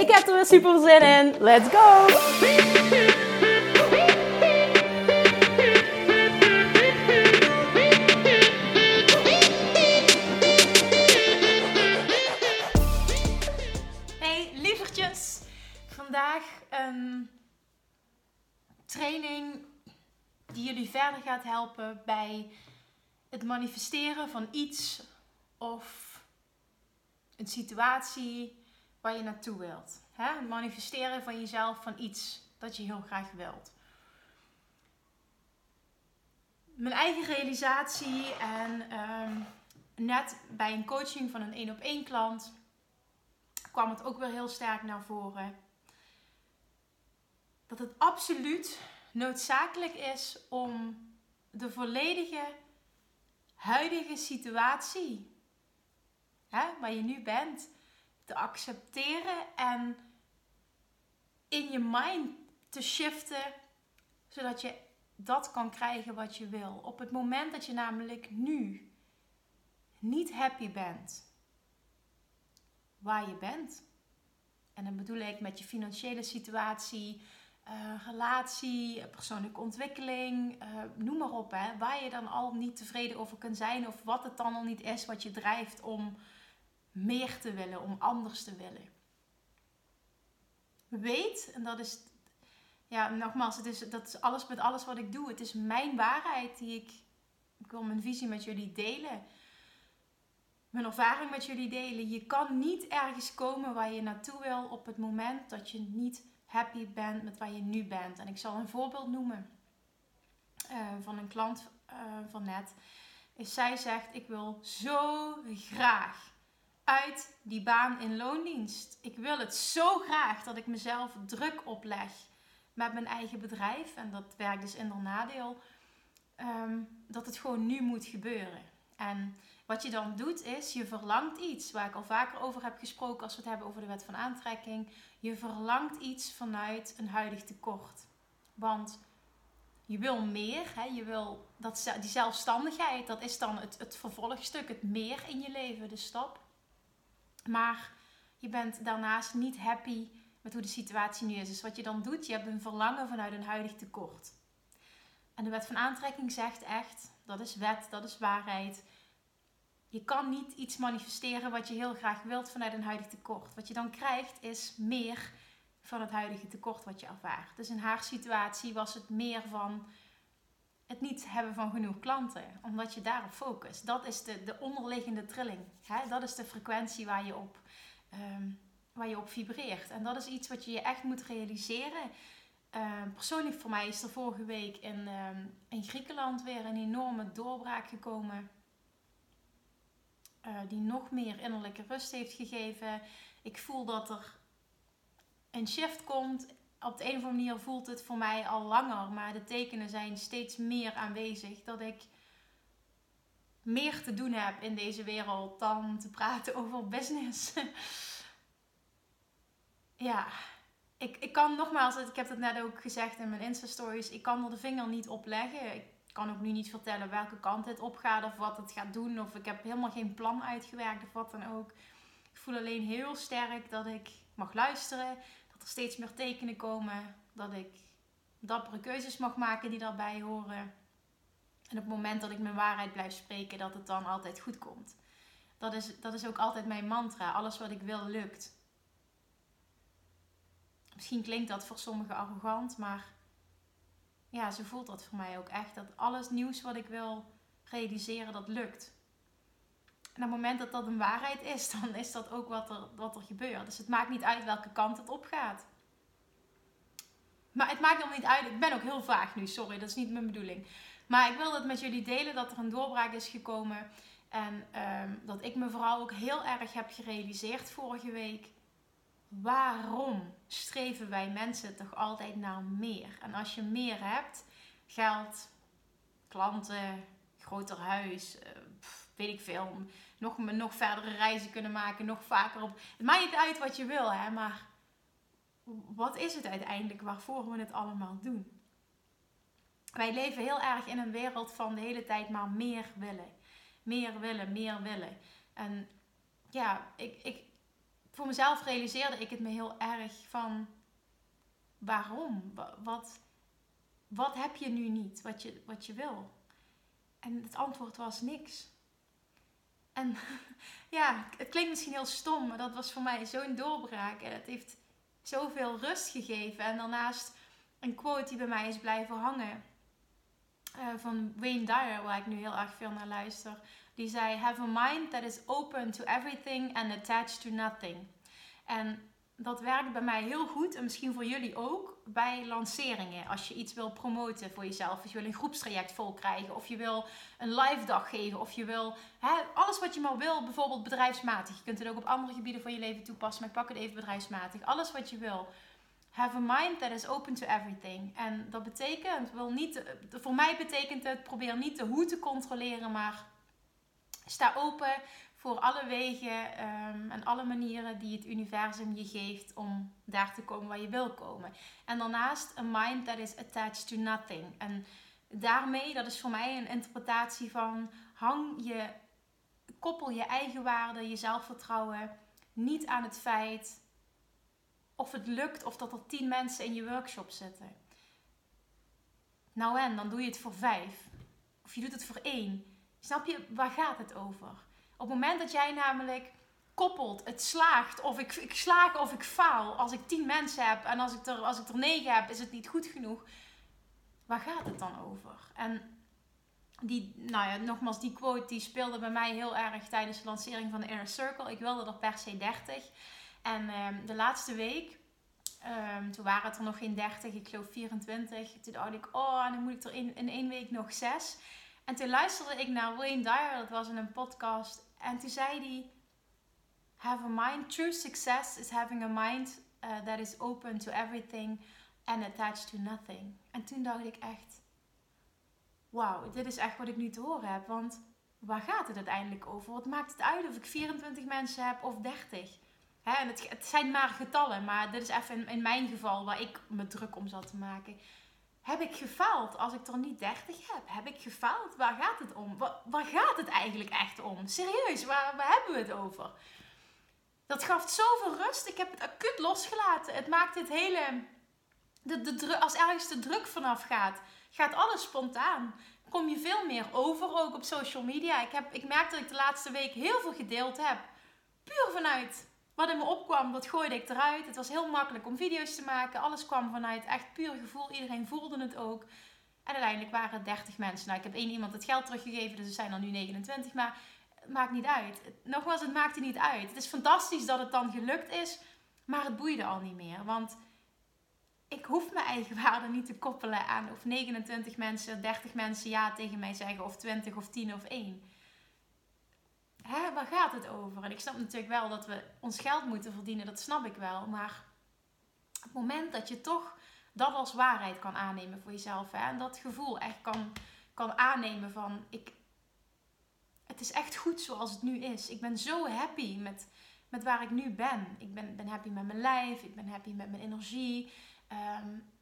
Ik heb er weer super zin in. Let's go! Hey lievertjes! Vandaag een training die jullie verder gaat helpen bij het manifesteren van iets of een situatie waar je naartoe wilt. Hè? Manifesteren van jezelf van iets dat je heel graag wilt. Mijn eigen realisatie en ehm, net bij een coaching van een één op één klant kwam het ook weer heel sterk naar voren. Dat het absoluut noodzakelijk is om de volledige huidige situatie, hè, waar je nu bent, te accepteren en in je mind te shiften, zodat je dat kan krijgen wat je wil. Op het moment dat je namelijk nu niet happy bent waar je bent. En dan bedoel ik met je financiële situatie, uh, relatie, persoonlijke ontwikkeling, uh, noem maar op. Hè, waar je dan al niet tevreden over kunt zijn of wat het dan al niet is wat je drijft om meer te willen, om anders te willen. Weet, en dat is, ja, nogmaals, het is, dat is alles met alles wat ik doe. Het is mijn waarheid die ik, ik wil mijn visie met jullie delen. Mijn ervaring met jullie delen. Je kan niet ergens komen waar je naartoe wil op het moment dat je niet happy bent met waar je nu bent. En ik zal een voorbeeld noemen uh, van een klant uh, van net. Is zij zegt: Ik wil zo graag uit die baan in loondienst. Ik wil het zo graag dat ik mezelf druk opleg met mijn eigen bedrijf. En dat werkt dus in nadeel. Um, dat het gewoon nu moet gebeuren. En wat je dan doet is, je verlangt iets, waar ik al vaker over heb gesproken als we het hebben over de wet van aantrekking. Je verlangt iets vanuit een huidig tekort. Want je wil meer, hè? je wil dat, die zelfstandigheid, dat is dan het, het vervolgstuk, het meer in je leven, de stap. Maar je bent daarnaast niet happy met hoe de situatie nu is. Dus wat je dan doet, je hebt een verlangen vanuit een huidig tekort. En de wet van aantrekking zegt echt, dat is wet, dat is waarheid. Je kan niet iets manifesteren wat je heel graag wilt vanuit een huidig tekort. Wat je dan krijgt is meer van het huidige tekort wat je ervaart. Dus in haar situatie was het meer van het niet hebben van genoeg klanten, omdat je daarop focust. Dat is de, de onderliggende trilling. Hè? Dat is de frequentie waar je, op, um, waar je op vibreert. En dat is iets wat je je echt moet realiseren. Uh, persoonlijk voor mij is er vorige week in, um, in Griekenland weer een enorme doorbraak gekomen. Uh, die nog meer innerlijke rust heeft gegeven. Ik voel dat er een shift komt op de een of andere manier voelt het voor mij al langer, maar de tekenen zijn steeds meer aanwezig dat ik meer te doen heb in deze wereld dan te praten over business. ja, ik, ik kan nogmaals, ik heb het net ook gezegd in mijn Insta-stories, ik kan er de vinger niet op leggen. Ik kan ook nu niet vertellen welke kant het op gaat of wat het gaat doen. Of ik heb helemaal geen plan uitgewerkt of wat dan ook. Ik voel alleen heel sterk dat ik mag luisteren er steeds meer tekenen komen dat ik dappere keuzes mag maken die daarbij horen. En op het moment dat ik mijn waarheid blijf spreken, dat het dan altijd goed komt. Dat is, dat is ook altijd mijn mantra. Alles wat ik wil, lukt. Misschien klinkt dat voor sommigen arrogant, maar ja, zo voelt dat voor mij ook echt. Dat alles nieuws wat ik wil realiseren, dat lukt. En op het moment dat dat een waarheid is, dan is dat ook wat er, wat er gebeurt. Dus het maakt niet uit welke kant het op gaat. Maar het maakt helemaal niet uit. Ik ben ook heel vaag nu, sorry, dat is niet mijn bedoeling. Maar ik wil het met jullie delen dat er een doorbraak is gekomen. En um, dat ik me vooral ook heel erg heb gerealiseerd vorige week. waarom streven wij mensen toch altijd naar meer? En als je meer hebt, geld, klanten, groter huis, eh, weet ik veel, nog, nog verdere reizen kunnen maken, nog vaker op. Het maakt niet uit wat je wil, hè, maar wat is het uiteindelijk waarvoor we het allemaal doen? Wij leven heel erg in een wereld van de hele tijd maar meer willen. Meer willen, meer willen. En ja, ik, ik, voor mezelf realiseerde ik het me heel erg van waarom? Wat, wat heb je nu niet wat je, wat je wil? En het antwoord was niks. En ja, het klinkt misschien heel stom, maar dat was voor mij zo'n doorbraak. En het heeft zoveel rust gegeven. En daarnaast een quote die bij mij is blijven hangen. Uh, van Wayne Dyer, waar ik nu heel erg veel naar luister. Die zei: Have a mind that is open to everything and attached to nothing. En dat werkt bij mij heel goed en misschien voor jullie ook bij lanceringen. Als je iets wil promoten voor jezelf, of je wil een groepstraject vol krijgen, of je wil een live dag geven, of je wil hè, alles wat je maar wil, bijvoorbeeld bedrijfsmatig. Je kunt het ook op andere gebieden van je leven toepassen, maar ik pak het even bedrijfsmatig. Alles wat je wil. Have a mind that is open to everything. En dat betekent, wil niet, voor mij betekent het, probeer niet de hoe te controleren, maar sta open voor alle wegen ehm, en alle manieren die het universum je geeft om daar te komen waar je wil komen. En daarnaast een mind that is attached to nothing. En daarmee, dat is voor mij een interpretatie van hang je, koppel je eigen waarde, je zelfvertrouwen niet aan het feit of het lukt of dat er tien mensen in je workshop zitten. Nou en, dan doe je het voor vijf. Of je doet het voor één. Snap je, waar gaat het over? Op het moment dat jij namelijk koppelt, het slaagt, of ik, ik slaag of ik faal, als ik tien mensen heb en als ik, er, als ik er negen heb, is het niet goed genoeg. Waar gaat het dan over? En die, nou ja, nogmaals, die quote die speelde bij mij heel erg tijdens de lancering van de Inner Circle. Ik wilde er per se 30. En um, de laatste week, um, toen waren het er nog geen 30, ik geloof 24. Toen dacht ik, oh, dan moet ik er in, in één week nog 6. En toen luisterde ik naar Wayne Dyer, dat was in een podcast. En toen zei hij: Have a mind. True success is having a mind uh, that is open to everything and attached to nothing. En toen dacht ik echt: Wauw, dit is echt wat ik nu te horen heb. Want waar gaat het uiteindelijk over? Wat maakt het uit of ik 24 mensen heb of 30? Hè, en het, het, zijn maar getallen, maar dit is even in mijn geval waar ik me druk om zat te maken. Heb ik gefaald als ik er niet 30 heb? Heb ik gefaald? Waar gaat het om? Waar, waar gaat het eigenlijk echt om? Serieus, waar, waar hebben we het over? Dat gaf zoveel rust. Ik heb het acuut losgelaten. Het maakt het hele. De, de, als ergens de druk vanaf gaat, gaat alles spontaan. Kom je veel meer over ook op social media. Ik, heb, ik merk dat ik de laatste week heel veel gedeeld heb. Puur vanuit wat in me opkwam, dat gooide ik eruit. Het was heel makkelijk om video's te maken. Alles kwam vanuit echt puur gevoel. Iedereen voelde het ook. En uiteindelijk waren het 30 mensen. Nou, ik heb één iemand het geld teruggegeven, dus er zijn er nu 29. Maar het maakt niet uit. Nogmaals, het maakte niet uit. Het is fantastisch dat het dan gelukt is, maar het boeide al niet meer. Want ik hoef mijn eigen waarde niet te koppelen aan of 29 mensen, 30 mensen ja tegen mij zeggen, of 20 of 10 of 1 hè, waar gaat het over? En ik snap natuurlijk wel dat we ons geld moeten verdienen, dat snap ik wel. Maar het moment dat je toch dat als waarheid kan aannemen voor jezelf, hè, en dat gevoel echt kan, kan aannemen van, ik, het is echt goed zoals het nu is. Ik ben zo happy met, met waar ik nu ben. Ik ben, ben happy met mijn lijf, ik ben happy met mijn energie. Um,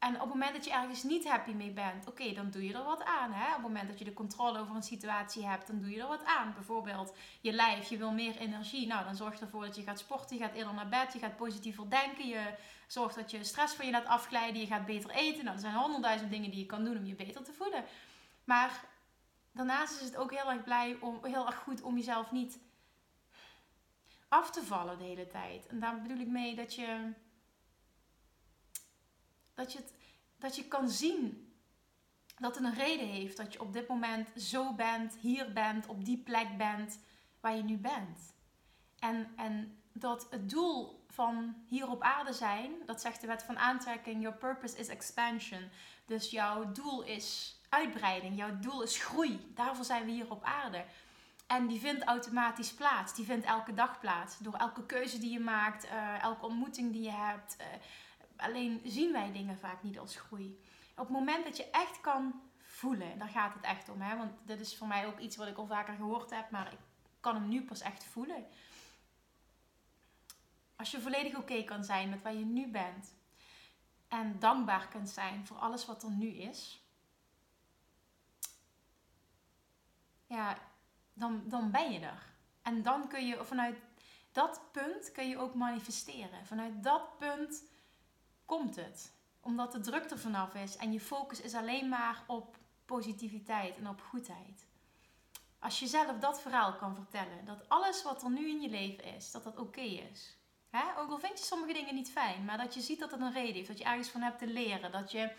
en op het moment dat je ergens niet happy mee bent, oké, dan doe je er wat aan. Hè? Op het moment dat je de controle over een situatie hebt, dan doe je er wat aan. Bijvoorbeeld je lijf, je wil meer energie. Nou, dan zorg je ervoor dat je gaat sporten, je gaat eerder naar bed, je gaat positiever denken. Je zorgt dat je stress van je laat afglijden, je gaat beter eten. Nou, er zijn honderdduizend dingen die je kan doen om je beter te voeden. Maar daarnaast is het ook heel erg, blij om, heel erg goed om jezelf niet af te vallen de hele tijd. En daar bedoel ik mee dat je dat je, dat je kan zien dat het een reden heeft dat je op dit moment zo bent, hier bent, op die plek bent waar je nu bent. En, en dat het doel van hier op aarde zijn, dat zegt de wet van aantrekking, your purpose is expansion. Dus jouw doel is uitbreiding, jouw doel is groei. Daarvoor zijn we hier op aarde. En die vindt automatisch plaats. Die vindt elke dag plaats. Door elke keuze die je maakt, uh, elke ontmoeting die je hebt. Uh, alleen zien wij dingen vaak niet als groei. Op het moment dat je echt kan voelen, daar gaat het echt om. Hè? Want dit is voor mij ook iets wat ik al vaker gehoord heb, maar ik kan hem nu pas echt voelen. Als je volledig oké kan zijn met waar je nu bent. En dankbaar kunt zijn voor alles wat er nu is. Ja, dan, dan ben je er. En dan kun je vanuit dat punt kun je ook manifesteren. Vanuit dat punt komt het. Omdat de druk er vanaf is en je focus is alleen maar op positiviteit en op goedheid. Als je zelf dat verhaal kan vertellen, dat alles wat er nu in je leven is, dat dat oké is. Ook al vind je sommige dingen niet fijn, maar dat je ziet dat het een reden heeft, dat je ergens van hebt te leren, dat je,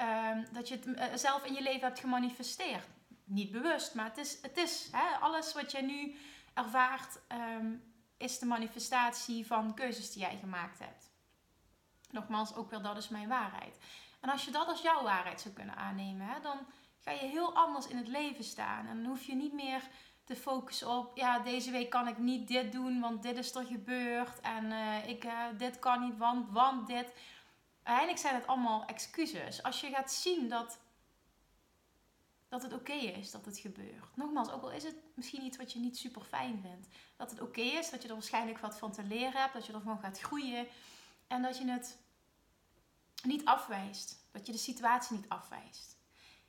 uh, dat je het uh, zelf in je leven hebt gemanifesteerd. Niet bewust, maar het is, het is alles wat jij nu ervaart, um, is de manifestatie van keuzes die jij gemaakt hebt. Nogmaals, ook weer dat is mijn waarheid. En als je dat als jouw waarheid zou kunnen aannemen, hè, dan ga je heel anders in het leven staan. En dan hoef je niet meer te focussen op, ja, deze week kan ik niet dit doen, want dit is er gebeurd. En uh, ik, uh, dit kan niet, want, want dit. Eigenlijk zijn het allemaal excuses. Als je gaat zien dat, dat het oké is dat het gebeurt. Nogmaals, ook al is het misschien iets wat je niet super fijn vindt. Dat het oké is, dat je er waarschijnlijk wat van te leren hebt, dat je ervan gaat groeien. En dat je het niet afwijst. Dat je de situatie niet afwijst.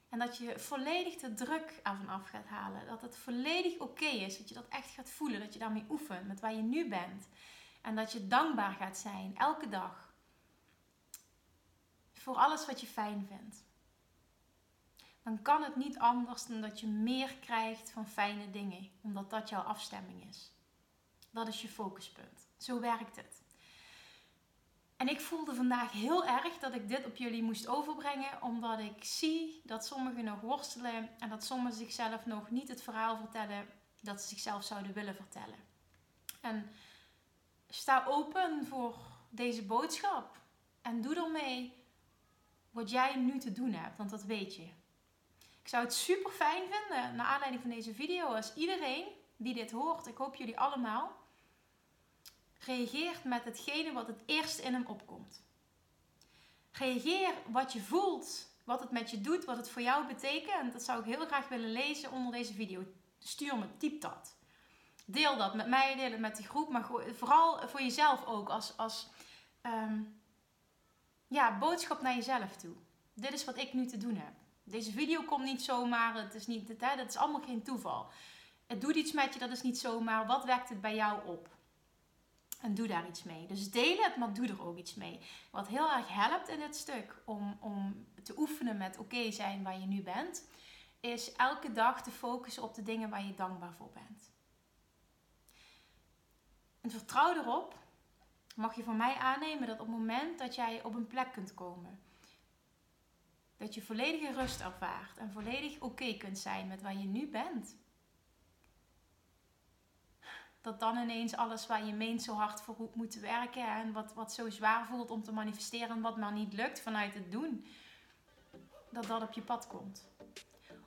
En dat je volledig de druk ervan af gaat halen. Dat het volledig oké is. Dat je dat echt gaat voelen. Dat je daarmee oefent met waar je nu bent. En dat je dankbaar gaat zijn elke dag. Voor alles wat je fijn vindt. Dan kan het niet anders dan dat je meer krijgt van fijne dingen. Omdat dat jouw afstemming is. Dat is je focuspunt. Zo werkt het. En ik voelde vandaag heel erg dat ik dit op jullie moest overbrengen, omdat ik zie dat sommigen nog worstelen en dat sommigen zichzelf nog niet het verhaal vertellen dat ze zichzelf zouden willen vertellen. En sta open voor deze boodschap en doe ermee wat jij nu te doen hebt, want dat weet je. Ik zou het super fijn vinden, naar aanleiding van deze video, als iedereen die dit hoort, ik hoop jullie allemaal, reageert met hetgene wat het eerst in hem opkomt. Reageer wat je voelt, wat het met je doet, wat het voor jou betekent. Dat zou ik heel graag willen lezen onder deze video. Stuur me, typ dat. Deel dat met mij, deel het met de groep, maar vooral voor jezelf ook als, als um, ja, boodschap naar jezelf toe. Dit is wat ik nu te doen heb. Deze video komt niet zomaar, het is niet, het, dat is allemaal geen toeval. Het doet iets met je, dat is niet zomaar. Wat wekt het bij jou op? En doe daar iets mee. Dus deel het, maar doe er ook iets mee. Wat heel erg helpt in dit stuk om, om te oefenen met oké zijn waar je nu bent, is elke dag te focussen op de dingen waar je dankbaar voor bent. En vertrouw erop, mag je van mij aannemen dat op het moment dat jij op een plek kunt komen, dat je volledige rust ervaart en volledig oké kunt zijn met waar je nu bent dat dan ineens alles waar je meent zo hard voor moet werken en wat, wat zo zwaar voelt om te manifesteren en wat maar niet lukt vanuit het doen, dat dat op je pad komt.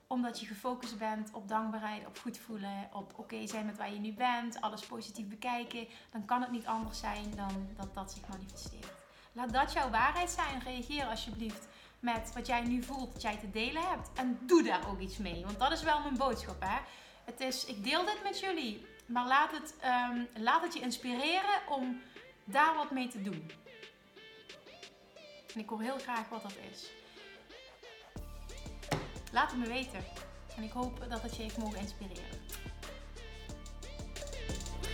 Omdat je gefocust bent op dankbaarheid, op goed voelen, op oké zijn met waar je nu bent, alles positief bekijken, dan kan het niet anders zijn dan dat dat zich manifesteert. Laat dat jouw waarheid zijn. Reageer alsjeblieft met wat jij nu voelt dat jij te delen hebt. En doe daar ook iets mee. Want dat is wel mijn boodschap. Hè? Het is, ik deel dit met jullie. Maar laat het, um, laat het je inspireren om daar wat mee te doen. En ik hoor heel graag wat dat is. Laat het me weten. En ik hoop dat het je heeft mogen inspireren.